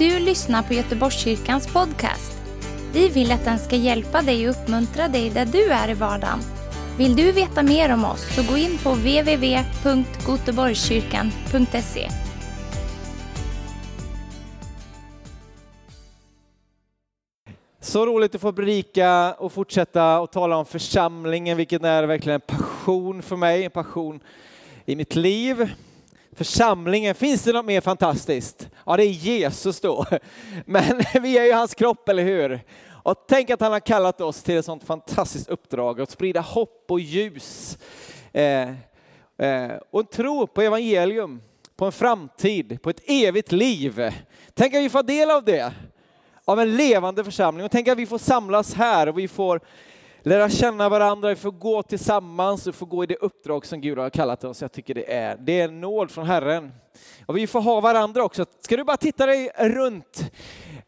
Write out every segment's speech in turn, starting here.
du lyssnar på Göteborgskyrkans podcast. Vi vill att den ska hjälpa dig och uppmuntra dig där du är i vardagen. Vill du veta mer om oss så gå in på www.goteborgskyrkan.se. Så roligt att få predika och fortsätta och tala om församlingen, vilket är verkligen en passion för mig, en passion i mitt liv. Församlingen, finns det något mer fantastiskt? Ja, det är Jesus då. Men vi är ju hans kropp, eller hur? Och tänk att han har kallat oss till ett sånt fantastiskt uppdrag, att sprida hopp och ljus. Eh, eh, och en tro på evangelium, på en framtid, på ett evigt liv. Tänk att vi får del av det av en levande församling. Och tänk att vi får samlas här och vi får lära känna varandra, vi får gå tillsammans vi får gå i det uppdrag som Gud har kallat oss. Jag tycker det är, det är en nåd från Herren. Och vi får ha varandra också. Ska du bara titta dig runt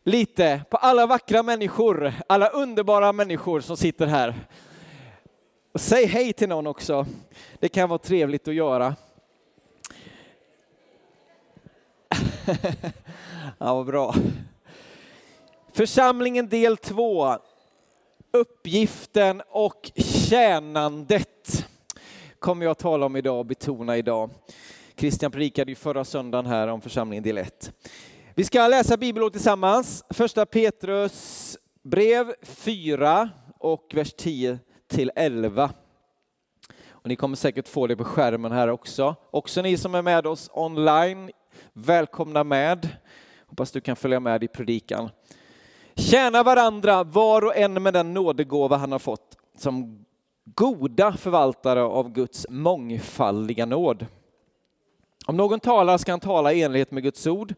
lite på alla vackra människor, alla underbara människor som sitter här. Och säg hej till någon också. Det kan vara trevligt att göra. ja, vad bra. Församlingen del 2. Uppgiften och tjänandet kommer jag att tala om idag och betona idag. Christian predikade ju förra söndagen här om församlingen del 1. Vi ska läsa bibelord tillsammans. Första Petrus brev 4 och vers 10 till 11. Och ni kommer säkert få det på skärmen här också. Också ni som är med oss online, välkomna med. Hoppas du kan följa med i predikan. Tjäna varandra var och en med den nådegåva han har fått som goda förvaltare av Guds mångfaldiga nåd. Om någon talar ska han tala i enlighet med Guds ord.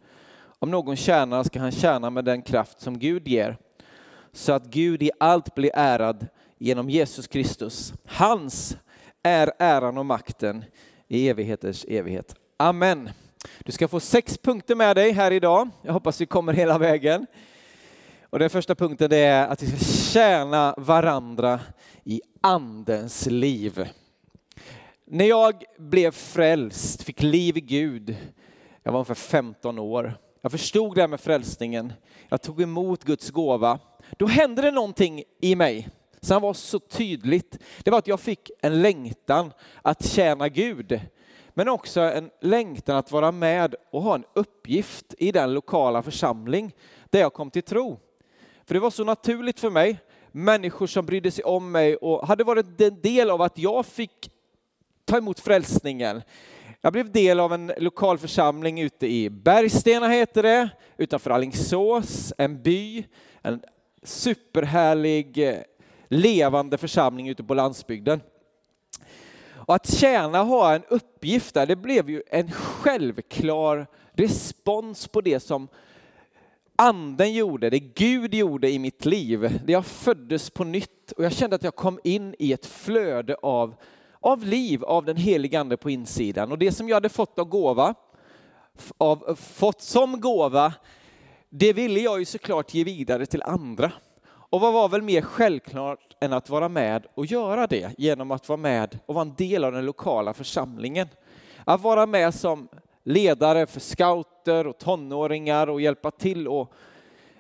Om någon tjänar ska han tjäna med den kraft som Gud ger, så att Gud i allt blir ärad genom Jesus Kristus. Hans är äran och makten i evigheters evighet. Amen. Du ska få sex punkter med dig här idag. Jag hoppas vi kommer hela vägen. Och den första punkten är att vi ska tjäna varandra i andens liv. När jag blev frälst, fick liv i Gud, jag var ungefär 15 år. Jag förstod det här med frälsningen. Jag tog emot Guds gåva. Då hände det någonting i mig som var så tydligt. Det var att jag fick en längtan att tjäna Gud, men också en längtan att vara med och ha en uppgift i den lokala församling där jag kom till tro. För det var så naturligt för mig, människor som brydde sig om mig och hade varit en del av att jag fick ta emot frälsningen. Jag blev del av en lokal församling ute i Bergstena heter det, utanför Allingsås, en by, en superhärlig eh, levande församling ute på landsbygden. Och att tjäna och ha en uppgift där, det blev ju en självklar respons på det som anden gjorde, det Gud gjorde i mitt liv, det jag föddes på nytt och jag kände att jag kom in i ett flöde av, av liv, av den helige ande på insidan. Och det som jag hade fått av gåva, av, fått som gåva, det ville jag ju såklart ge vidare till andra. Och vad var väl mer självklart än att vara med och göra det genom att vara med och vara en del av den lokala församlingen. Att vara med som ledare för scouter och tonåringar och hjälpa till och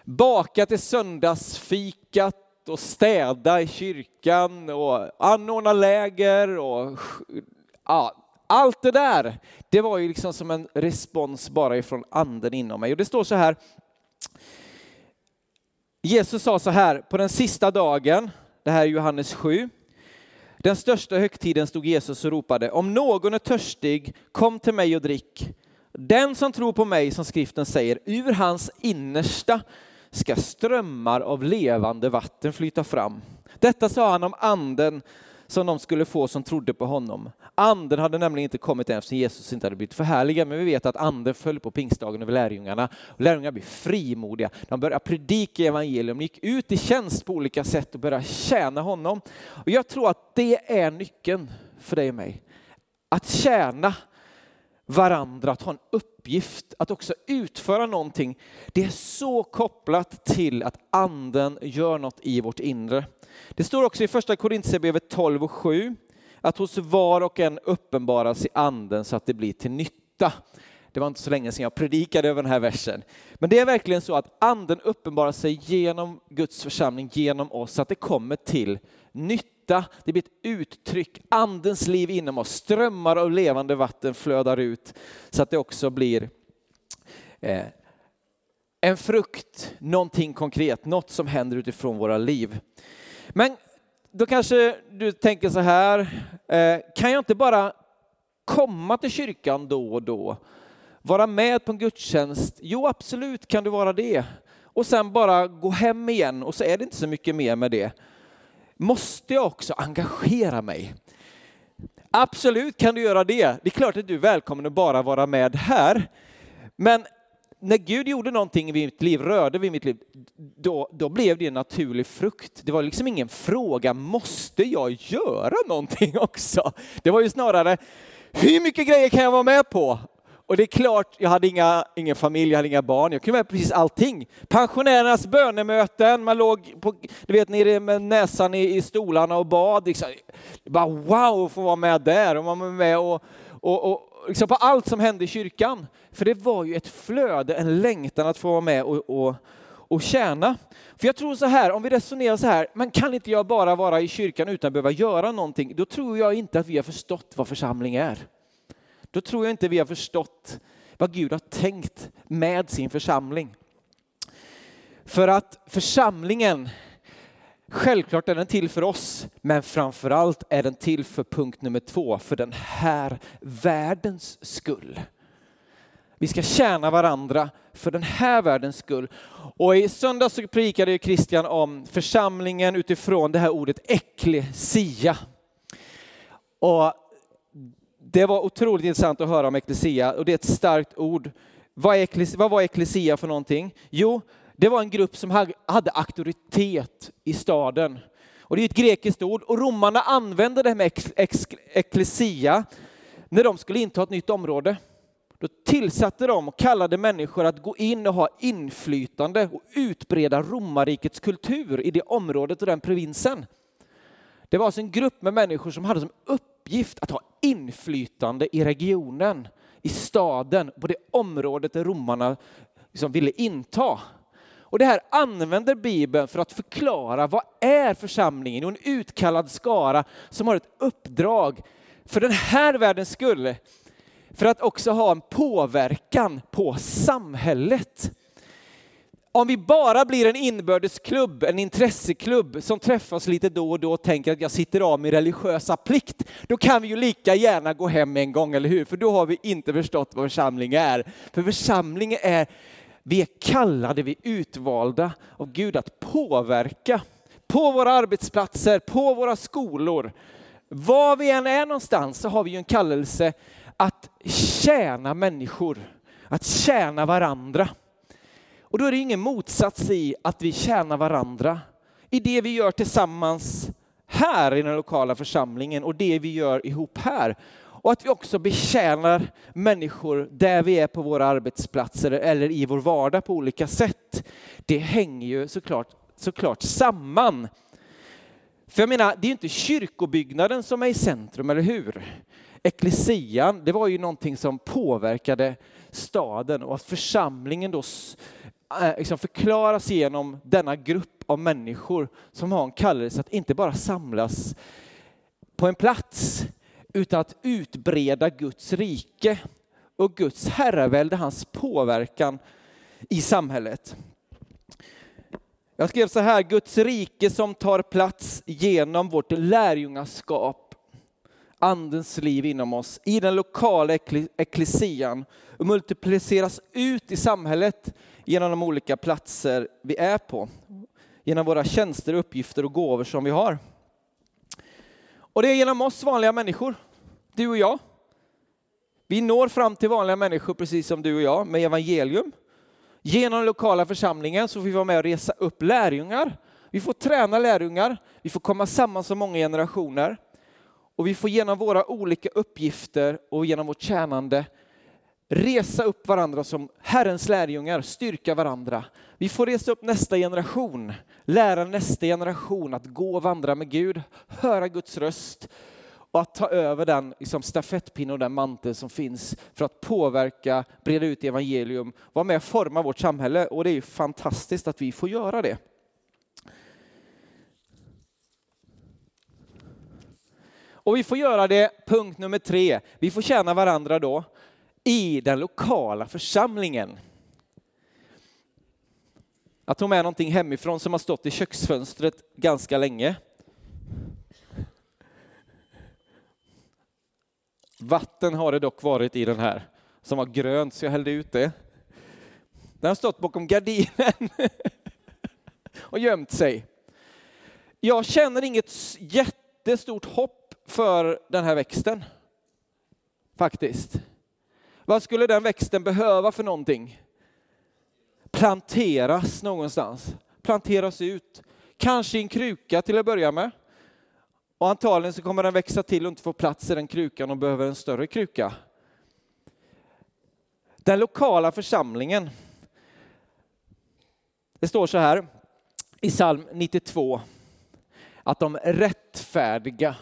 baka till söndagsfikat och städa i kyrkan och anordna läger och ja, allt det där. Det var ju liksom som en respons bara ifrån anden inom mig. Och det står så här. Jesus sa så här på den sista dagen, det här är Johannes 7, den största högtiden stod Jesus och ropade, om någon är törstig, kom till mig och drick. Den som tror på mig, som skriften säger, ur hans innersta ska strömmar av levande vatten flyta fram. Detta sa han om anden som de skulle få som trodde på honom. Anden hade nämligen inte kommit än eftersom Jesus inte hade blivit förhärligad, men vi vet att anden föll på pingstdagen över lärjungarna. Lärjungarna blev frimodiga. De började predika evangelium, de gick ut i tjänst på olika sätt och började tjäna honom. Och jag tror att det är nyckeln för dig och mig. Att tjäna varandra, att ha en uppgift, att också utföra någonting. Det är så kopplat till att anden gör något i vårt inre. Det står också i första Korintierbrevet 12 och 7 att hos var och en uppenbaras i anden så att det blir till nytta. Det var inte så länge sedan jag predikade över den här versen. Men det är verkligen så att anden uppenbarar sig genom Guds församling, genom oss, så att det kommer till nytta. Det blir ett uttryck, andens liv inom oss, strömmar av levande vatten flödar ut så att det också blir eh, en frukt, någonting konkret, något som händer utifrån våra liv. Men då kanske du tänker så här, eh, kan jag inte bara komma till kyrkan då och då? Vara med på en gudstjänst? Jo, absolut kan du vara det. Och sen bara gå hem igen och så är det inte så mycket mer med det. Måste jag också engagera mig? Absolut kan du göra det. Det är klart att du är välkommen att bara vara med här. Men när Gud gjorde någonting i mitt liv, rörde vid mitt liv, då, då blev det en naturlig frukt. Det var liksom ingen fråga, måste jag göra någonting också? Det var ju snarare, hur mycket grejer kan jag vara med på? Och det är klart, jag hade inga, ingen familj, jag hade inga barn, jag kunde vara med på precis allting. Pensionärernas bönemöten, man låg på, du vet, nere med näsan i, i stolarna och bad. Liksom. Bara wow, att få vara med där och man var med och, och, och liksom på allt som hände i kyrkan. För det var ju ett flöde, en längtan att få vara med och, och, och tjäna. För jag tror så här, om vi resonerar så här, men kan inte jag bara vara i kyrkan utan att behöva göra någonting? Då tror jag inte att vi har förstått vad församling är. Då tror jag inte vi har förstått vad Gud har tänkt med sin församling. För att församlingen Självklart är den till för oss, men framförallt är den till för punkt nummer två, för den här världens skull. Vi ska tjäna varandra för den här världens skull. Och i söndags så predikade ju Christian om församlingen utifrån det här ordet eklesia. Och det var otroligt intressant att höra om eklesia och det är ett starkt ord. Vad, är, vad var eklesia för någonting? Jo, det var en grupp som hade auktoritet i staden. Och det är ett grekiskt ord och romarna använde det här med eklesia när de skulle inta ett nytt område. Då tillsatte de och kallade människor att gå in och ha inflytande och utbreda romarrikets kultur i det området och den provinsen. Det var alltså en grupp med människor som hade som uppgift uppgift att ha inflytande i regionen, i staden, på det området där romarna liksom ville inta. Och det här använder Bibeln för att förklara vad är församlingen? Och en utkallad skara som har ett uppdrag för den här världens skull. För att också ha en påverkan på samhället. Om vi bara blir en inbördesklubb, en intresseklubb som träffas lite då och då och tänker att jag sitter av min religiösa plikt, då kan vi ju lika gärna gå hem en gång, eller hur? För då har vi inte förstått vad församling är. För församling är vi är kallade, vi är utvalda av Gud att påverka på våra arbetsplatser, på våra skolor. Var vi än är någonstans så har vi ju en kallelse att tjäna människor, att tjäna varandra. Och då är det ingen motsats i att vi tjänar varandra i det vi gör tillsammans här i den lokala församlingen och det vi gör ihop här. Och att vi också betjänar människor där vi är på våra arbetsplatser eller i vår vardag på olika sätt. Det hänger ju såklart, såklart samman. För jag menar, det är ju inte kyrkobyggnaden som är i centrum, eller hur? Eklesian, det var ju någonting som påverkade staden och att församlingen då Eh, liksom förklaras genom denna grupp av människor som har en kallelse att inte bara samlas på en plats utan att utbreda Guds rike och Guds herravälde, hans påverkan i samhället. Jag skrev så här, Guds rike som tar plats genom vårt lärjungaskap, andens liv inom oss, i den lokala ekklesian och multipliceras ut i samhället genom de olika platser vi är på, genom våra tjänster, uppgifter och gåvor som vi har. Och det är genom oss vanliga människor, du och jag. Vi når fram till vanliga människor precis som du och jag med evangelium. Genom den lokala församlingen så får vi vara med och resa upp lärjungar. Vi får träna lärjungar, vi får komma samman som många generationer och vi får genom våra olika uppgifter och genom vårt tjänande resa upp varandra som Herrens lärjungar, styrka varandra. Vi får resa upp nästa generation, lära nästa generation att gå och vandra med Gud, höra Guds röst och att ta över den liksom, stafettpinne och den mantel som finns för att påverka, breda ut evangelium, vara med och forma vårt samhälle. Och det är ju fantastiskt att vi får göra det. Och vi får göra det, punkt nummer tre, vi får tjäna varandra då i den lokala församlingen. Jag tog med någonting hemifrån som har stått i köksfönstret ganska länge. Vatten har det dock varit i den här, som var grönt så jag hällde ut det. Den har stått bakom gardinen och gömt sig. Jag känner inget jättestort hopp för den här växten, faktiskt. Vad skulle den växten behöva för någonting? Planteras någonstans, planteras ut. Kanske i en kruka till att börja med. Och antagligen så kommer den växa till och inte få plats i den krukan och behöver en större kruka. Den lokala församlingen. Det står så här i psalm 92 att de rättfärdiga,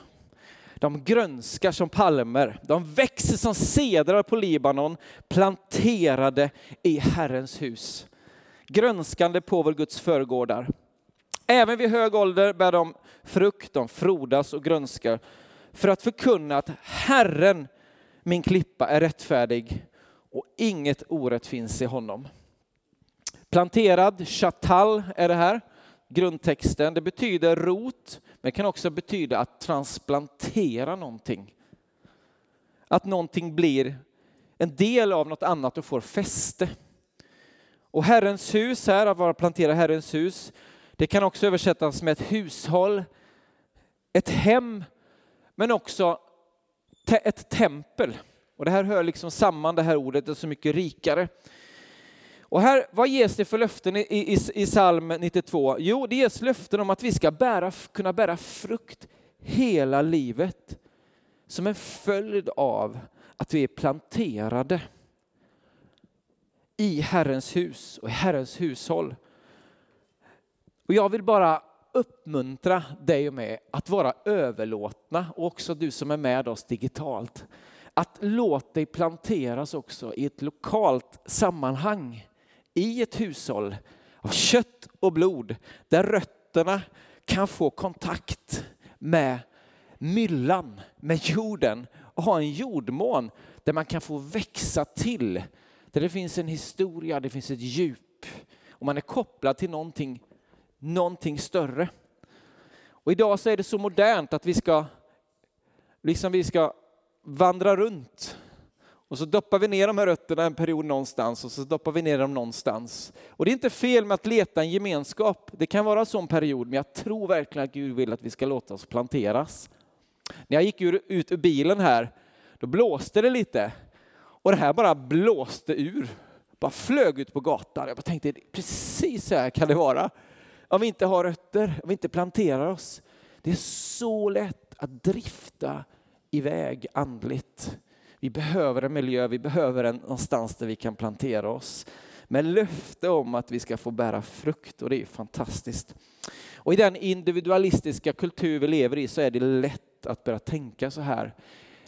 de grönskar som palmer, de växer som sedrar på Libanon, planterade i Herrens hus. Grönskande på vår Guds förgårdar. Även vid hög ålder bär de frukt, de frodas och grönskar för att förkunna att Herren, min klippa, är rättfärdig och inget orätt finns i honom. Planterad, chatal är det här, grundtexten. Det betyder rot, men kan också betyda att transplantera någonting. Att någonting blir en del av något annat och får fäste. Och Herrens hus här, att vara plantera Herrens hus, det kan också översättas med ett hushåll, ett hem, men också te ett tempel. Och det här hör liksom samman, det här ordet är så mycket rikare. Och här, vad ges det för löften i, i, i psalm 92? Jo, det ges löften om att vi ska bära, kunna bära frukt hela livet som en följd av att vi är planterade i Herrens hus och i Herrens hushåll. Och jag vill bara uppmuntra dig och mig att vara överlåtna och också du som är med oss digitalt. Att låt dig planteras också i ett lokalt sammanhang, i ett hushåll av kött och blod där rötterna kan få kontakt med myllan, med jorden och ha en jordmån där man kan få växa till. Där det finns en historia, det finns ett djup och man är kopplad till någonting någonting större. Och idag så är det så modernt att vi ska, liksom vi ska vandra runt och så doppar vi ner de här rötterna en period någonstans och så doppar vi ner dem någonstans. Och det är inte fel med att leta en gemenskap. Det kan vara en sån period, men jag tror verkligen att Gud vill att vi ska låta oss planteras. När jag gick ut ur bilen här, då blåste det lite. Och det här bara blåste ur. Bara flög ut på gatan. Jag bara tänkte, precis så här kan det vara om vi inte har rötter, om vi inte planterar oss. Det är så lätt att drifta iväg andligt. Vi behöver en miljö, vi behöver en någonstans där vi kan plantera oss. Med löfte om att vi ska få bära frukt och det är fantastiskt. Och i den individualistiska kultur vi lever i så är det lätt att börja tänka så här.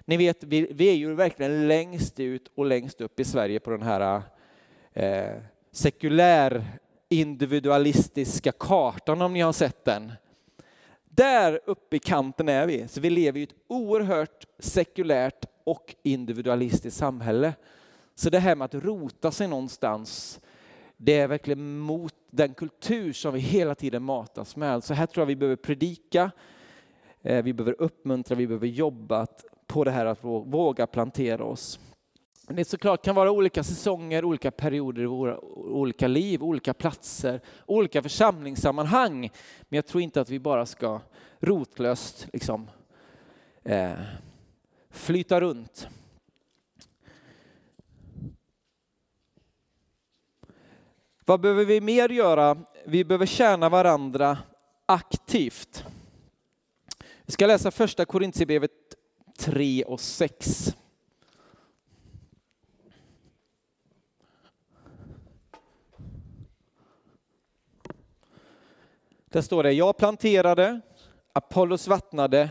Ni vet, vi, vi är ju verkligen längst ut och längst upp i Sverige på den här eh, sekulär individualistiska kartan om ni har sett den. Där uppe i kanten är vi, så vi lever i ett oerhört sekulärt och individualistiskt samhälle. Så det här med att rota sig någonstans, det är verkligen mot den kultur som vi hela tiden matas med. Så här tror jag vi behöver predika, eh, vi behöver uppmuntra, vi behöver jobba på det här att våga plantera oss. Det såklart kan vara olika säsonger, olika perioder i våra olika liv, olika platser, olika församlingssammanhang. Men jag tror inte att vi bara ska rotlöst liksom, eh, flyta runt. Vad behöver vi mer göra? Vi behöver tjäna varandra aktivt. Vi ska läsa första Korintierbrevet 3 och 6. Där står det, jag planterade, Apollos vattnade,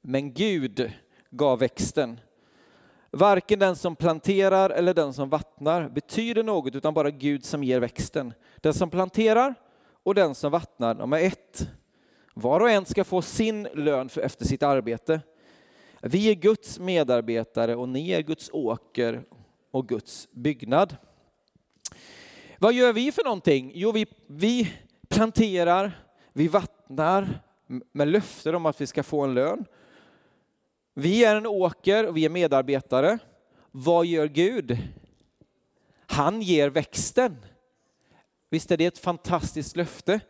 men Gud gav växten. Varken den som planterar eller den som vattnar betyder något, utan bara Gud som ger växten. Den som planterar och den som vattnar, de är ett. Var och en ska få sin lön för efter sitt arbete. Vi är Guds medarbetare och ni är Guds åker och Guds byggnad. Vad gör vi för någonting? Jo, vi, vi planterar, vi vattnar med löften om att vi ska få en lön. Vi är en åker och vi är medarbetare. Vad gör Gud? Han ger växten. Visst är det ett fantastiskt löfte?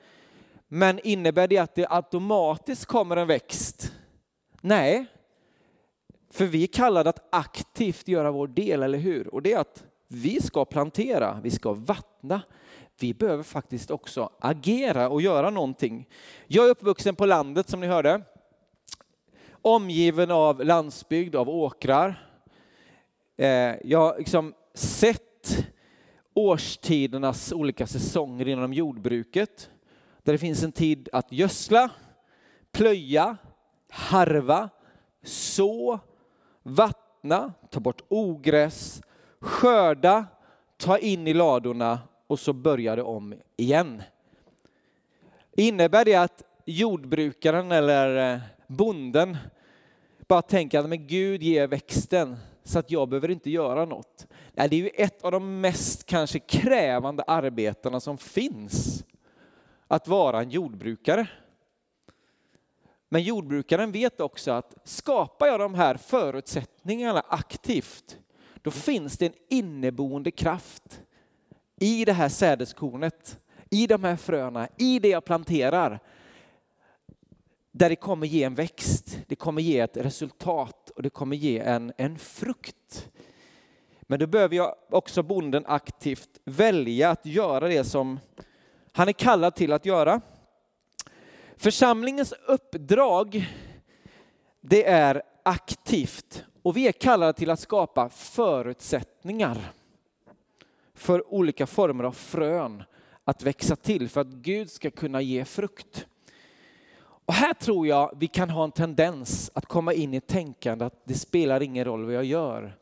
Men innebär det att det automatiskt kommer en växt? Nej, för vi är kallade att aktivt göra vår del, eller hur? Och det är att vi ska plantera, vi ska vattna. Vi behöver faktiskt också agera och göra någonting. Jag är uppvuxen på landet som ni hörde. Omgiven av landsbygd, av åkrar. Eh, jag har liksom sett årstidernas olika säsonger inom jordbruket. Där det finns en tid att gödsla, plöja, harva, så, vattna, ta bort ogräs, skörda, ta in i ladorna och så börjar det om igen. Innebär det att jordbrukaren eller eh, bonden bara tänker att men Gud ger växten så att jag behöver inte göra något. Nej, det är ju ett av de mest kanske krävande arbetena som finns. Att vara en jordbrukare. Men jordbrukaren vet också att skapar jag de här förutsättningarna aktivt, då finns det en inneboende kraft i det här sädeskornet, i de här fröna, i det jag planterar. Där det kommer ge en växt, det kommer ge ett resultat och det kommer ge en, en frukt. Men då behöver jag också bonden aktivt välja att göra det som han är kallad till att göra. Församlingens uppdrag, det är aktivt och vi är kallade till att skapa förutsättningar för olika former av frön att växa till för att Gud ska kunna ge frukt. Och här tror jag vi kan ha en tendens att komma in i ett tänkande att det spelar ingen roll vad jag gör.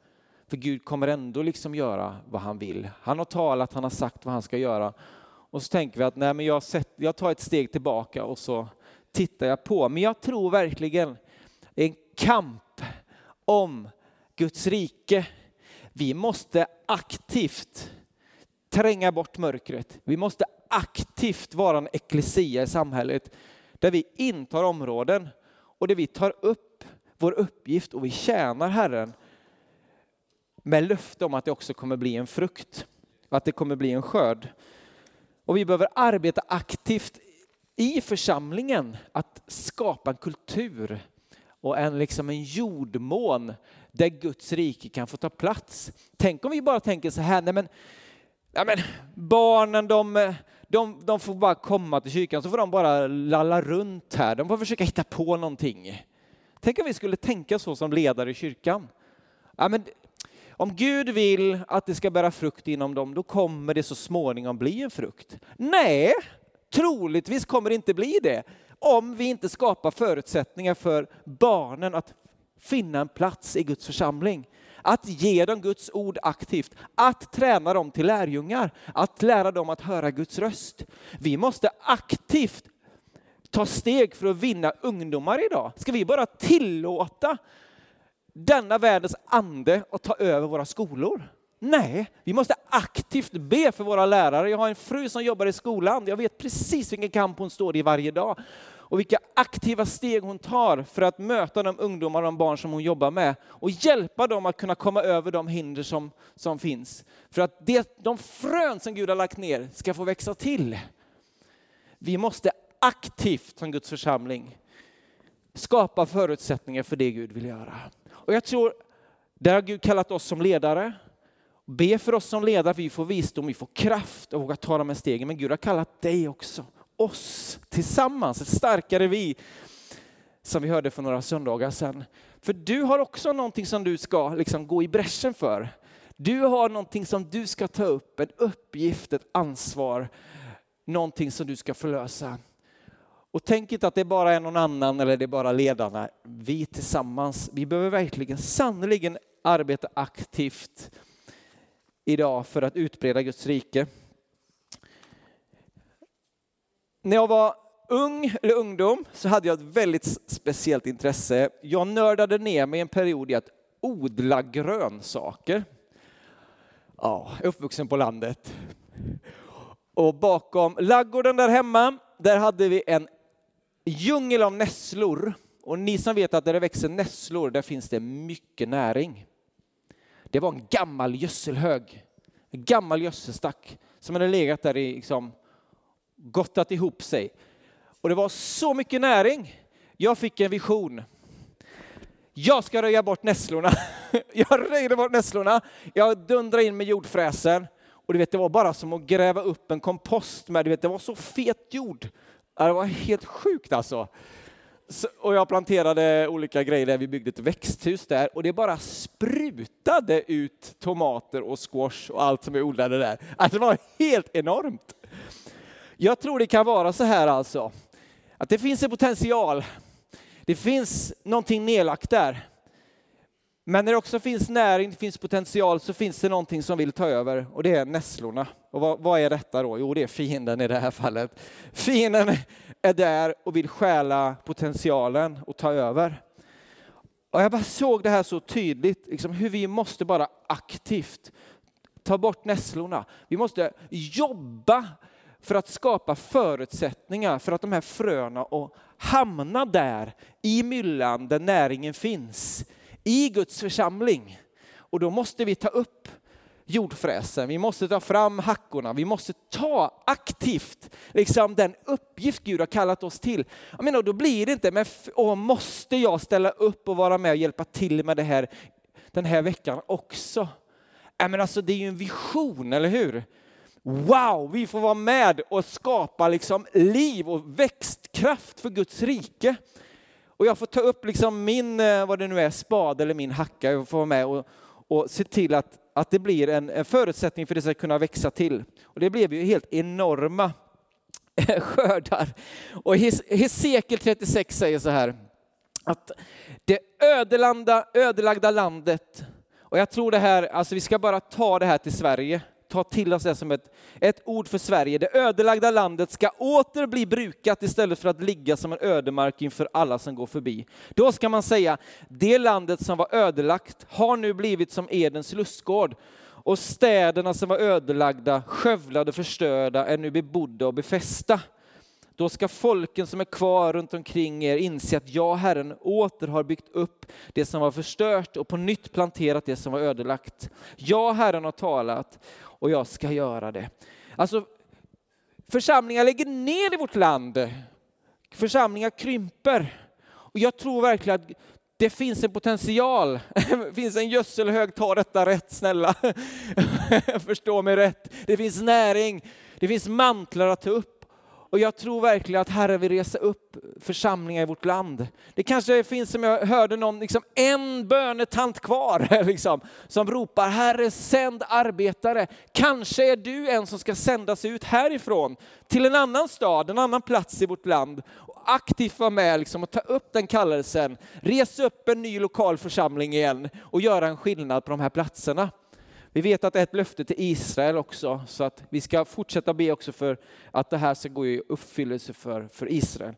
För Gud kommer ändå liksom göra vad han vill. Han har talat, han har sagt vad han ska göra. Och så tänker vi att nej, men jag, sett, jag tar ett steg tillbaka och så tittar jag på. Men jag tror verkligen en kamp om Guds rike. Vi måste aktivt tränga bort mörkret. Vi måste aktivt vara en eklesia i samhället där vi intar områden och där vi tar upp vår uppgift och vi tjänar Herren med löfte om att det också kommer bli en frukt, att det kommer bli en skörd. Och vi behöver arbeta aktivt i församlingen att skapa en kultur och en, liksom en jordmån där Guds rike kan få ta plats. Tänk om vi bara tänker så här, nej men, ja men barnen de, de, de får bara komma till kyrkan så får de bara lalla runt här, de får försöka hitta på någonting. Tänk om vi skulle tänka så som ledare i kyrkan. Ja, men om Gud vill att det ska bära frukt inom dem, då kommer det så småningom bli en frukt. Nej, troligtvis kommer det inte bli det om vi inte skapar förutsättningar för barnen att finna en plats i Guds församling. Att ge dem Guds ord aktivt, att träna dem till lärjungar, att lära dem att höra Guds röst. Vi måste aktivt ta steg för att vinna ungdomar idag. Ska vi bara tillåta denna världens ande att ta över våra skolor? Nej, vi måste aktivt be för våra lärare. Jag har en fru som jobbar i skolan. Jag vet precis vilken kamp hon står i varje dag och vilka aktiva steg hon tar för att möta de ungdomar och de barn som hon jobbar med och hjälpa dem att kunna komma över de hinder som, som finns. För att det, de frön som Gud har lagt ner ska få växa till. Vi måste aktivt som Guds församling skapa förutsättningar för det Gud vill göra. Och jag tror, där har Gud kallat oss som ledare, Be för oss som ledare vi får visdom, vi får kraft och våga ta de här stegen. Men Gud har kallat dig också, oss tillsammans, ett starkare vi, som vi hörde för några söndagar sedan. För du har också någonting som du ska liksom gå i bräschen för. Du har någonting som du ska ta upp, en uppgift, ett ansvar, någonting som du ska förlösa. Och tänk inte att det bara är någon annan eller det är bara ledarna. Vi tillsammans, vi behöver verkligen sannerligen arbeta aktivt idag för att utbreda Guds rike. När jag var ung eller ungdom så hade jag ett väldigt speciellt intresse. Jag nördade ner mig en period i att odla grönsaker. Ja, uppvuxen på landet. Och bakom laggården där hemma, där hade vi en djungel av nässlor. Och ni som vet att där det växer nässlor, där finns det mycket näring. Det var en gammal gödselhög, en gammal gödselstack som hade legat där i liksom, gottat ihop sig. Och det var så mycket näring. Jag fick en vision. Jag ska röja bort nässlorna. Jag röjde bort nässlorna. Jag dundrade in med jordfräsen. Och du vet, det var bara som att gräva upp en kompost med. Du vet, det var så fet jord. Det var helt sjukt alltså. Så, och jag planterade olika grejer där. Vi byggde ett växthus där och det bara sprutade ut tomater och squash och allt som vi odlade där. Alltså det var helt enormt. Jag tror det kan vara så här alltså, att det finns en potential. Det finns någonting nedlagt där. Men när det också finns näring, det finns potential, så finns det någonting som vill ta över och det är nässlorna. Och vad, vad, är detta då? Jo, det är fienden i det här fallet. Fienden är där och vill stjäla potentialen och ta över. Och jag bara såg det här så tydligt, liksom hur vi måste bara aktivt ta bort nässlorna. Vi måste jobba för att skapa förutsättningar för att de här fröna och hamna där i myllan där näringen finns, i Guds församling. Och då måste vi ta upp jordfräsen, vi måste ta fram hackorna, vi måste ta aktivt liksom den uppgift Gud har kallat oss till. Jag menar, då blir det inte, men åh, måste jag ställa upp och vara med och hjälpa till med det här den här veckan också? Men alltså, det är ju en vision, eller hur? Wow, vi får vara med och skapa liksom liv och växtkraft för Guds rike. Och jag får ta upp liksom min, eh, vad det nu är, spade eller min hacka, jag får vara med och, och se till att, att det blir en, en förutsättning för det ska kunna växa till. Och det blev ju helt enorma eh, skördar. Och Hesekiel 36 säger så här, att det ödelagda landet, och jag tror det här, alltså vi ska bara ta det här till Sverige, ta till oss det som ett, ett ord för Sverige. Det ödelagda landet ska åter bli brukat istället för att ligga som en ödemark inför alla som går förbi. Då ska man säga, det landet som var ödelagt har nu blivit som Edens lustgård och städerna som var ödelagda, skövlade, förstörda är nu bebodda och befästa. Då ska folken som är kvar runt omkring er inse att jag, Herren, åter har byggt upp det som var förstört och på nytt planterat det som var ödelagt. Jag, Herren, har talat och jag ska göra det. Alltså, församlingar lägger ner i vårt land. Församlingar krymper. Och jag tror verkligen att det finns en potential. Det finns en gödselhög, ta detta rätt snälla. Förstå mig rätt. Det finns näring, det finns mantlar att ta upp. Och jag tror verkligen att Herren vill resa upp församlingar i vårt land. Det kanske finns, som jag hörde någon, liksom en bönetant kvar liksom, som ropar Herre sänd arbetare. Kanske är du en som ska sändas ut härifrån till en annan stad, en annan plats i vårt land. Och aktivt vara med liksom, och ta upp den kallelsen, resa upp en ny lokal församling igen och göra en skillnad på de här platserna. Vi vet att det är ett löfte till Israel också, så att vi ska fortsätta be också för att det här ska gå i uppfyllelse för, för Israel.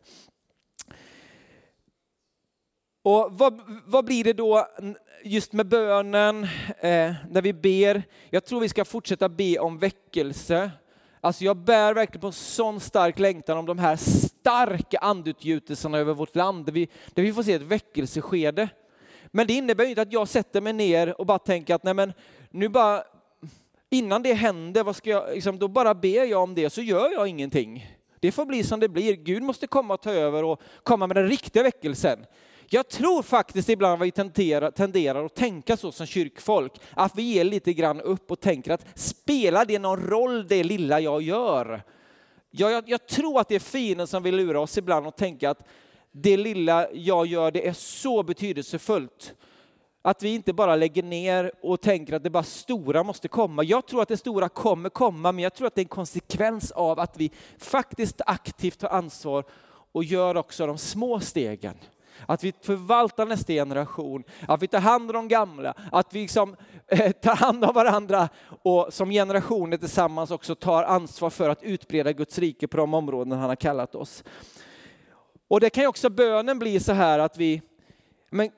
Och vad, vad blir det då just med bönen, eh, när vi ber? Jag tror vi ska fortsätta be om väckelse. Alltså jag bär verkligen på en sån stark längtan om de här starka andutgjutelserna över vårt land, där vi, där vi får se ett väckelseskede. Men det innebär inte att jag sätter mig ner och bara tänker att nej men nu bara, innan det händer, vad ska jag, liksom, då bara ber jag om det så gör jag ingenting. Det får bli som det blir. Gud måste komma och ta över och komma med den riktiga väckelsen. Jag tror faktiskt ibland att vi tenderar, tenderar att tänka så som kyrkfolk, att vi ger lite grann upp och tänker att spelar det någon roll det lilla jag gör? Jag, jag, jag tror att det är fienden som vill lura oss ibland och tänka att det lilla jag gör det är så betydelsefullt. Att vi inte bara lägger ner och tänker att det bara stora måste komma. Jag tror att det stora kommer komma, men jag tror att det är en konsekvens av att vi faktiskt aktivt tar ansvar och gör också de små stegen. Att vi förvaltar nästa generation, att vi tar hand om de gamla, att vi liksom, eh, tar hand om varandra och som generationer tillsammans också tar ansvar för att utbreda Guds rike på de områden han har kallat oss. Och det kan ju också bönen bli så här att vi, men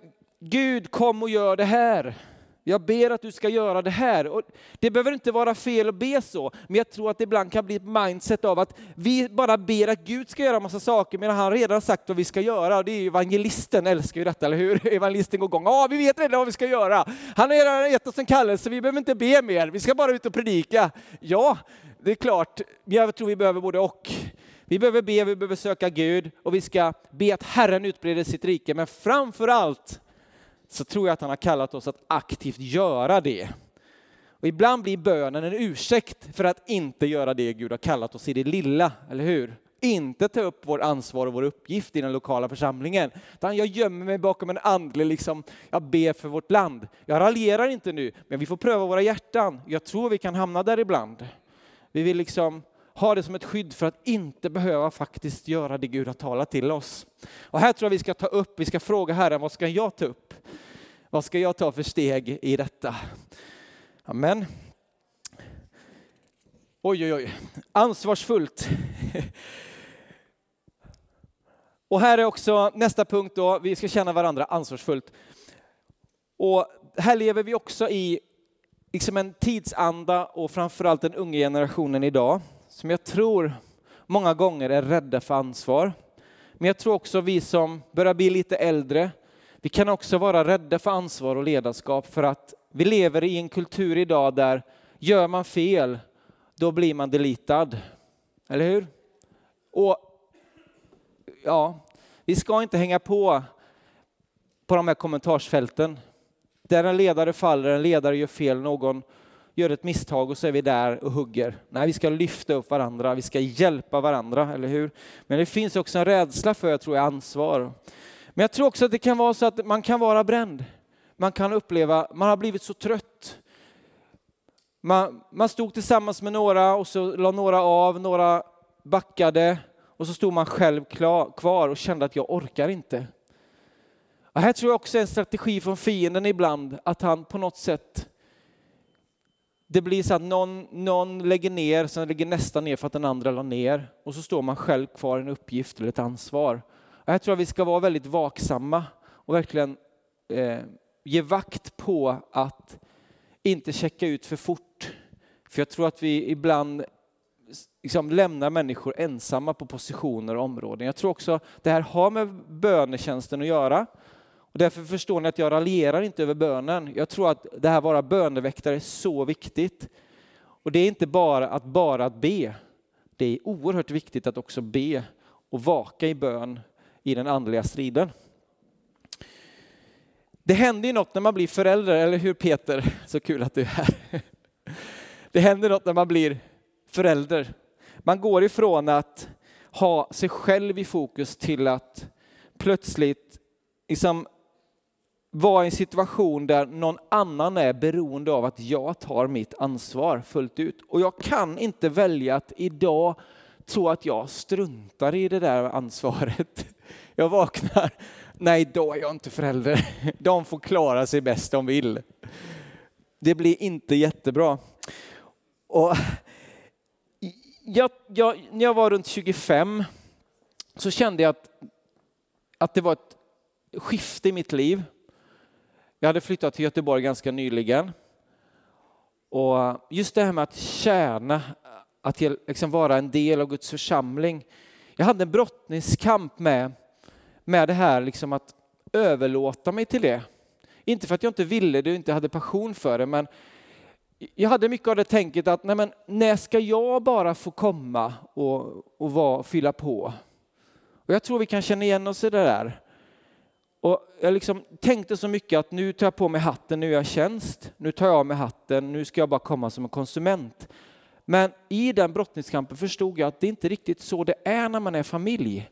Gud kom och gör det här. Jag ber att du ska göra det här. Och det behöver inte vara fel att be så, men jag tror att det ibland kan bli ett mindset av att vi bara ber att Gud ska göra massa saker medan han redan sagt vad vi ska göra. Och det är ju evangelisten älskar ju detta, eller hur? Evangelisten går igång. Ja, vi vet redan vad vi ska göra. Han har redan gett oss en kallelse, vi behöver inte be mer. Vi ska bara ut och predika. Ja, det är klart, jag tror vi behöver både och. Vi behöver be, vi behöver söka Gud och vi ska be att Herren utbreder sitt rike. Men framför allt så tror jag att han har kallat oss att aktivt göra det. Och ibland blir bönen en ursäkt för att inte göra det Gud har kallat oss i det lilla, eller hur? Inte ta upp vårt ansvar och vår uppgift i den lokala församlingen. Utan jag gömmer mig bakom en andlig, liksom, jag ber för vårt land. Jag raljerar inte nu, men vi får pröva våra hjärtan. Jag tror vi kan hamna där ibland. Vi vill liksom ha det som ett skydd för att inte behöva faktiskt göra det Gud har talat till oss. Och här tror jag vi ska ta upp, vi ska fråga Herren, vad ska jag ta upp? Vad ska jag ta för steg i detta? Amen. Oj, oj, oj. Ansvarsfullt. Och här är också nästa punkt då, vi ska känna varandra ansvarsfullt. Och här lever vi också i liksom en tidsanda och framförallt den unga generationen idag som jag tror många gånger är rädda för ansvar. Men jag tror också vi som börjar bli lite äldre, vi kan också vara rädda för ansvar och ledarskap för att vi lever i en kultur idag där gör man fel, då blir man delitad. Eller hur? Och ja, vi ska inte hänga på på de här kommentarsfälten. Där en ledare faller, en ledare gör fel, någon gör ett misstag och så är vi där och hugger. Nej, vi ska lyfta upp varandra, vi ska hjälpa varandra, eller hur? Men det finns också en rädsla för, jag tror jag, ansvar. Men jag tror också att det kan vara så att man kan vara bränd. Man kan uppleva, man har blivit så trött. Man, man stod tillsammans med några och så la några av, några backade och så stod man själv klar, kvar och kände att jag orkar inte. Och här tror jag också en strategi från fienden ibland, att han på något sätt det blir så att någon, någon lägger ner, sen lägger nästa ner för att den andra la ner. Och så står man själv kvar i en uppgift eller ett ansvar. Och här tror jag vi ska vara väldigt vaksamma och verkligen eh, ge vakt på att inte checka ut för fort. För jag tror att vi ibland liksom lämnar människor ensamma på positioner och områden. Jag tror också det här har med bönetjänsten att göra. Och därför förstår ni att jag raljerar inte över bönen. Jag tror att det här att vara böneväktare är så viktigt. Och det är inte bara att bara att be. Det är oerhört viktigt att också be och vaka i bön i den andliga striden. Det händer ju något när man blir förälder, eller hur Peter? Så kul att du är här. Det händer något när man blir förälder. Man går ifrån att ha sig själv i fokus till att plötsligt liksom vara i en situation där någon annan är beroende av att jag tar mitt ansvar fullt ut. Och jag kan inte välja att idag tro att jag struntar i det där ansvaret. Jag vaknar, nej då är jag inte förälder. De får klara sig bäst de vill. Det blir inte jättebra. Och jag, jag, när jag var runt 25 så kände jag att, att det var ett skifte i mitt liv. Jag hade flyttat till Göteborg ganska nyligen. Och just det här med att tjäna, att liksom vara en del av Guds församling. Jag hade en brottningskamp med, med det här liksom att överlåta mig till det. Inte för att jag inte ville det och inte hade passion för det, men jag hade mycket av det tänket att nej men, när ska jag bara få komma och, och var, fylla på? Och jag tror vi kan känna igen oss i det där. Och jag liksom tänkte så mycket att nu tar jag på mig hatten, nu är jag tjänst, nu tar jag av mig hatten, nu ska jag bara komma som en konsument. Men i den brottningskampen förstod jag att det inte riktigt så det är när man är familj.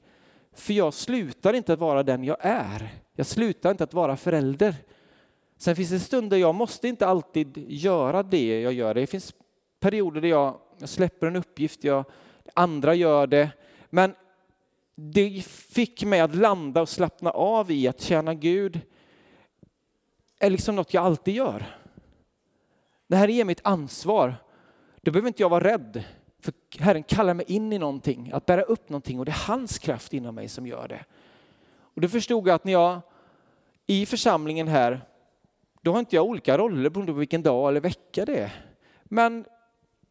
För jag slutar inte att vara den jag är. Jag slutar inte att vara förälder. Sen finns det stunder jag måste inte alltid göra det jag gör. Det finns perioder där jag, jag släpper en uppgift, jag, andra gör det. Men det fick mig att landa och slappna av i att tjäna Gud är liksom något jag alltid gör. Det här är mitt ansvar. Då behöver inte jag vara rädd. För Herren kallar mig in i någonting, att bära upp någonting och det är hans kraft inom mig som gör det. Och då förstod jag att när jag i församlingen här, då har inte jag olika roller beroende på vilken dag eller vecka det är. Men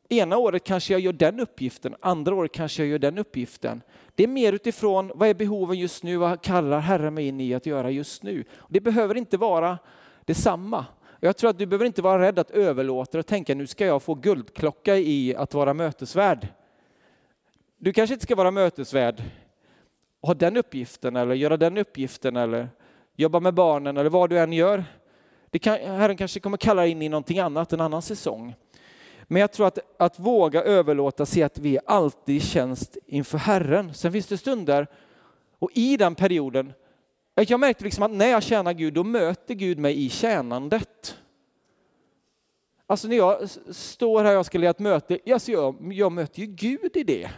ena året kanske jag gör den uppgiften, andra året kanske jag gör den uppgiften. Det är mer utifrån vad är behoven just nu, vad kallar Herren mig in i att göra just nu. Det behöver inte vara detsamma. Jag tror att du behöver inte vara rädd att överlåta och tänka nu ska jag få guldklocka i att vara mötesvärd. Du kanske inte ska vara mötesvärd och ha den uppgiften eller göra den uppgiften eller jobba med barnen eller vad du än gör. Det kan, Herren kanske kommer kalla in i någonting annat, en annan säsong. Men jag tror att, att våga överlåta, se att vi är alltid i tjänst inför Herren. Sen finns det stunder, och i den perioden, jag märkte liksom att när jag tjänar Gud, då möter Gud mig i tjänandet. Alltså när jag står här och ska leda ett möte, alltså jag, jag möter ju Gud i det.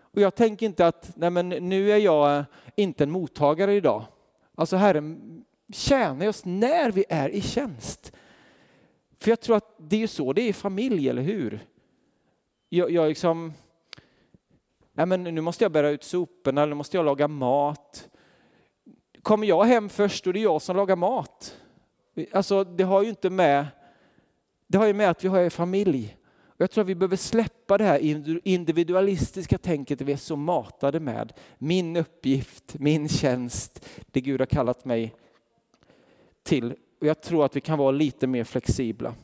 Och jag tänker inte att nej men nu är jag eh, inte en mottagare idag. Alltså Herren tjänar oss när vi är i tjänst. För jag tror att det är så det är i familj, eller hur? Jag, jag liksom, nej men nu måste jag bära ut soporna, eller nu måste jag laga mat. Kommer jag hem först och det är jag som lagar mat. Alltså det har ju inte med, det har ju med att vi har en familj. Jag tror att vi behöver släppa det här individualistiska tänket vi är så matade med. Min uppgift, min tjänst, det Gud har kallat mig till. Och jag tror att vi kan vara lite mer flexibla.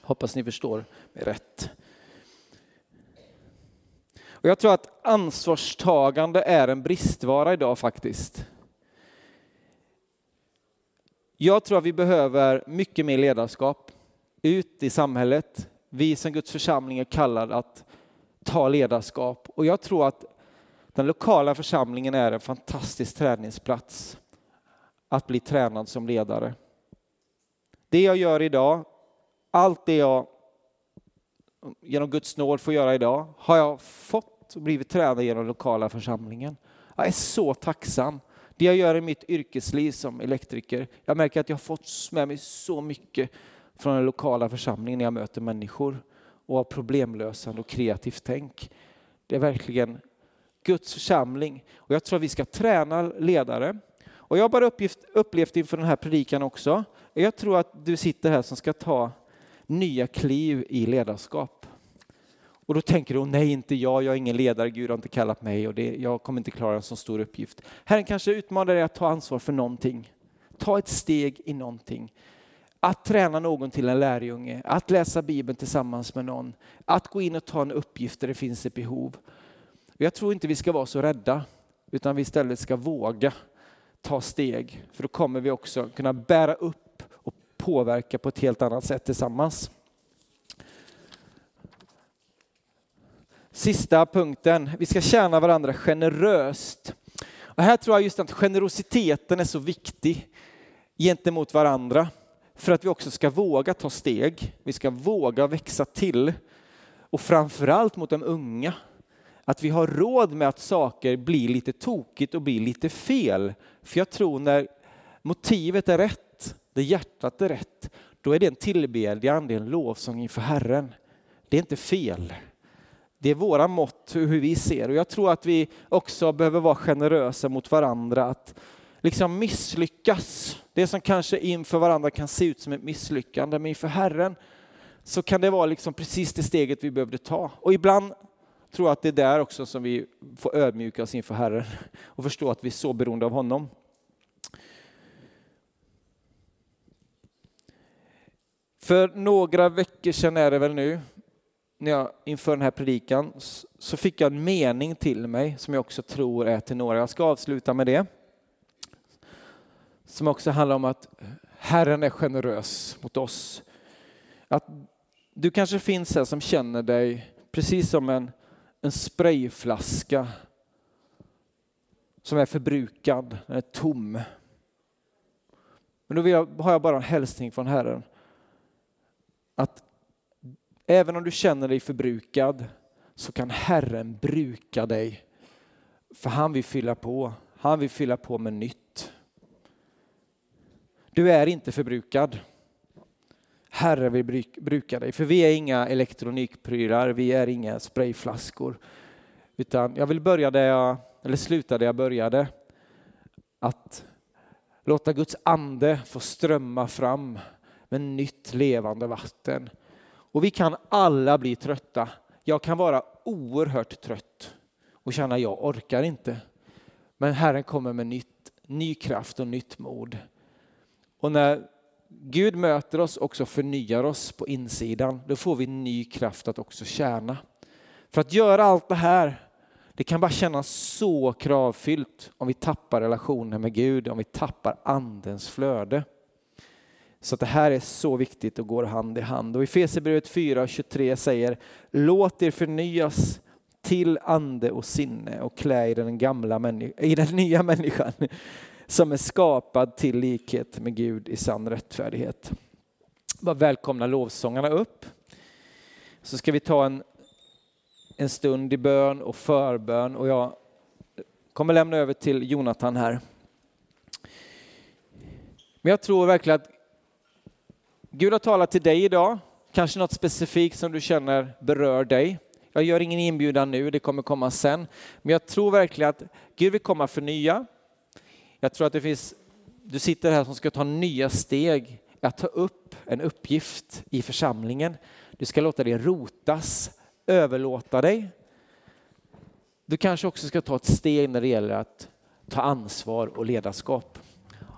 Hoppas ni förstår mig rätt. Och jag tror att ansvarstagande är en bristvara idag faktiskt. Jag tror att vi behöver mycket mer ledarskap ut i samhället. Vi som Guds församling är kallade att ta ledarskap och jag tror att den lokala församlingen är en fantastisk träningsplats att bli tränad som ledare. Det jag gör idag, allt det jag genom Guds nåd får göra idag, har jag fått och blivit tränad genom den lokala församlingen. Jag är så tacksam. Det jag gör i mitt yrkesliv som elektriker, jag märker att jag har fått med mig så mycket från den lokala församlingen när jag möter människor och har problemlösande och kreativt tänk. Det är verkligen Guds församling och jag tror att vi ska träna ledare. Och jag har bara uppgift, upplevt inför den här predikan också, jag tror att du sitter här som ska ta nya kliv i ledarskap. Och då tänker du, nej inte jag, jag är ingen ledare, Gud har inte kallat mig och det, jag kommer inte klara en så stor uppgift. Herren kanske utmanar dig att ta ansvar för någonting. Ta ett steg i någonting. Att träna någon till en lärjunge, att läsa Bibeln tillsammans med någon, att gå in och ta en uppgift där det finns ett behov. Jag tror inte vi ska vara så rädda, utan vi istället ska våga ta steg, för då kommer vi också kunna bära upp och påverka på ett helt annat sätt tillsammans. Sista punkten, vi ska tjäna varandra generöst. Och här tror jag just att generositeten är så viktig gentemot varandra för att vi också ska våga ta steg. Vi ska våga växa till och framförallt mot de unga. Att vi har råd med att saker blir lite tokigt och blir lite fel. För jag tror när motivet är rätt, när hjärtat är rätt, då är det en tillbedjan, det är en lovsång inför Herren. Det är inte fel. Det är våra mått hur vi ser och jag tror att vi också behöver vara generösa mot varandra. Att liksom misslyckas, det som kanske inför varandra kan se ut som ett misslyckande, men inför Herren så kan det vara liksom precis det steget vi behövde ta. Och ibland tror jag att det är där också som vi får ödmjuka oss inför Herren och förstå att vi är så beroende av honom. För några veckor sedan är det väl nu, när jag inför den här predikan, så fick jag en mening till mig som jag också tror är till några. Jag ska avsluta med det. Som också handlar om att Herren är generös mot oss. Att du kanske finns här som känner dig precis som en, en sprayflaska som är förbrukad, den är tom. Men då jag, har jag bara en hälsning från Herren. Att även om du känner dig förbrukad så kan Herren bruka dig För han vill fylla på. Han vill fylla på med nytt. Du är inte förbrukad. Herre vill bruka dig, för vi är inga elektronikprylar, vi är inga sprayflaskor. Utan jag vill börja där jag, eller sluta där jag började. Att låta Guds ande få strömma fram med nytt levande vatten. Och vi kan alla bli trötta. Jag kan vara oerhört trött och känna jag orkar inte. Men Herren kommer med nytt, ny kraft och nytt mod. Och när Gud möter oss också förnyar oss på insidan, då får vi ny kraft att också tjäna. För att göra allt det här, det kan bara kännas så kravfyllt om vi tappar relationen med Gud, om vi tappar andens flöde. Så det här är så viktigt och går hand i hand. Och i Fesebrevet 4 23 säger Låt er förnyas till ande och sinne och klä i den, gamla i den nya människan som är skapad till likhet med Gud i sann rättfärdighet. Bara välkomna lovsångarna upp. Så ska vi ta en, en stund i bön och förbön och jag kommer lämna över till Jonathan här. Men jag tror verkligen att Gud har talat till dig idag, kanske något specifikt som du känner berör dig. Jag gör ingen inbjudan nu, det kommer komma sen. Men jag tror verkligen att Gud vill komma förnya. Jag tror att det finns, du sitter här som ska ta nya steg att ta upp en uppgift i församlingen. Du ska låta dig rotas, överlåta dig. Du kanske också ska ta ett steg när det gäller att ta ansvar och ledarskap.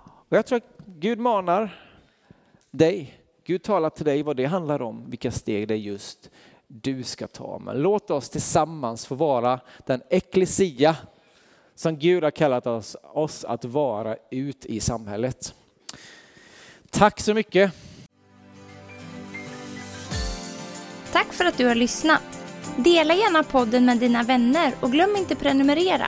Och jag tror att Gud manar dig Gud talar till dig vad det handlar om, vilka steg det är just du ska ta. Men låt oss tillsammans få vara den eklesia som Gud har kallat oss, oss att vara ut i samhället. Tack så mycket. Tack för att du har lyssnat. Dela gärna podden med dina vänner och glöm inte prenumerera.